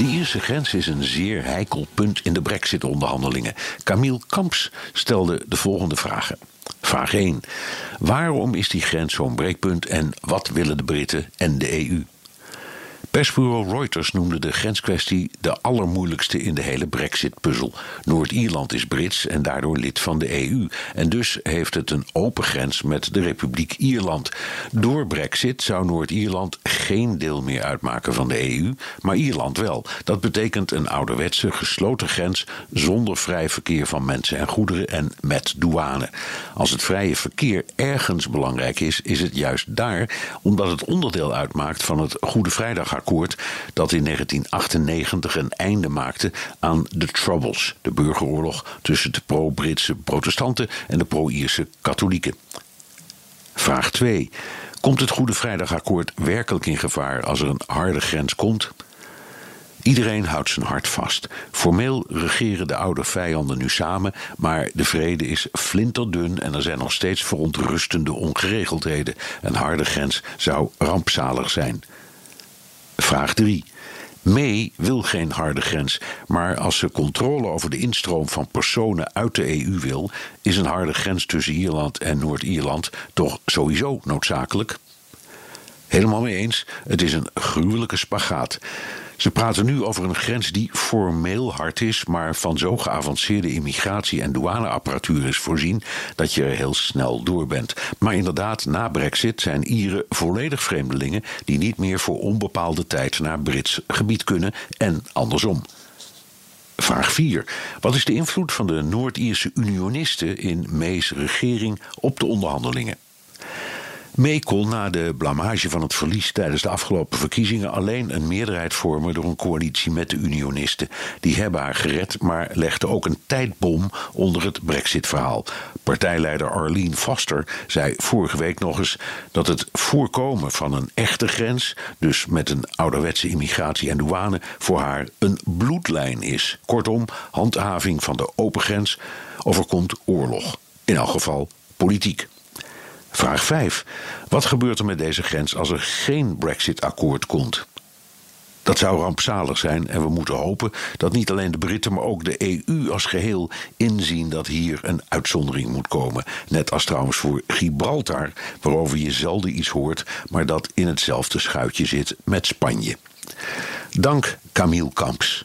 De Ierse grens is een zeer heikel punt in de Brexit-onderhandelingen. Camille Kamps stelde de volgende vragen. Vraag 1. Waarom is die grens zo'n breekpunt en wat willen de Britten en de EU? Persbureau Reuters noemde de grenskwestie de allermoeilijkste in de hele Brexit-puzzel. Noord-Ierland is Brits en daardoor lid van de EU. En dus heeft het een open grens met de Republiek Ierland. Door Brexit zou Noord-Ierland geen deel meer uitmaken van de EU, maar Ierland wel. Dat betekent een ouderwetse gesloten grens zonder vrij verkeer van mensen en goederen en met douane. Als het vrije verkeer ergens belangrijk is, is het juist daar, omdat het onderdeel uitmaakt van het Goede Vrijdag akkoord dat in 1998 een einde maakte aan de Troubles, de burgeroorlog tussen de pro-Britse protestanten en de pro-Ierse katholieken. Vraag 2. Komt het Goede Vrijdagakkoord werkelijk in gevaar als er een harde grens komt? Iedereen houdt zijn hart vast. Formeel regeren de oude vijanden nu samen, maar de vrede is flinterdun en er zijn nog steeds verontrustende ongeregeldheden. Een harde grens zou rampzalig zijn. Vraag 3. May wil geen harde grens, maar als ze controle over de instroom van personen uit de EU wil, is een harde grens tussen Ierland en Noord-Ierland toch sowieso noodzakelijk? Helemaal mee eens, het is een gruwelijke spagaat. Ze praten nu over een grens die formeel hard is, maar van zo geavanceerde immigratie- en douaneapparatuur is voorzien dat je er heel snel door bent. Maar inderdaad, na Brexit zijn Ieren volledig vreemdelingen die niet meer voor onbepaalde tijd naar Brits gebied kunnen en andersom. Vraag 4. Wat is de invloed van de Noord-Ierse unionisten in May's regering op de onderhandelingen? May na de blamage van het verlies tijdens de afgelopen verkiezingen alleen een meerderheid vormen door een coalitie met de unionisten. Die hebben haar gered, maar legde ook een tijdbom onder het Brexit-verhaal. Partijleider Arlene Foster zei vorige week nog eens dat het voorkomen van een echte grens, dus met een ouderwetse immigratie en douane, voor haar een bloedlijn is. Kortom, handhaving van de open grens overkomt oorlog. In elk geval politiek. Vraag 5. Wat gebeurt er met deze grens als er geen Brexit-akkoord komt? Dat zou rampzalig zijn en we moeten hopen dat niet alleen de Britten, maar ook de EU als geheel inzien dat hier een uitzondering moet komen. Net als trouwens voor Gibraltar, waarover je zelden iets hoort, maar dat in hetzelfde schuitje zit met Spanje. Dank Camille Kamps.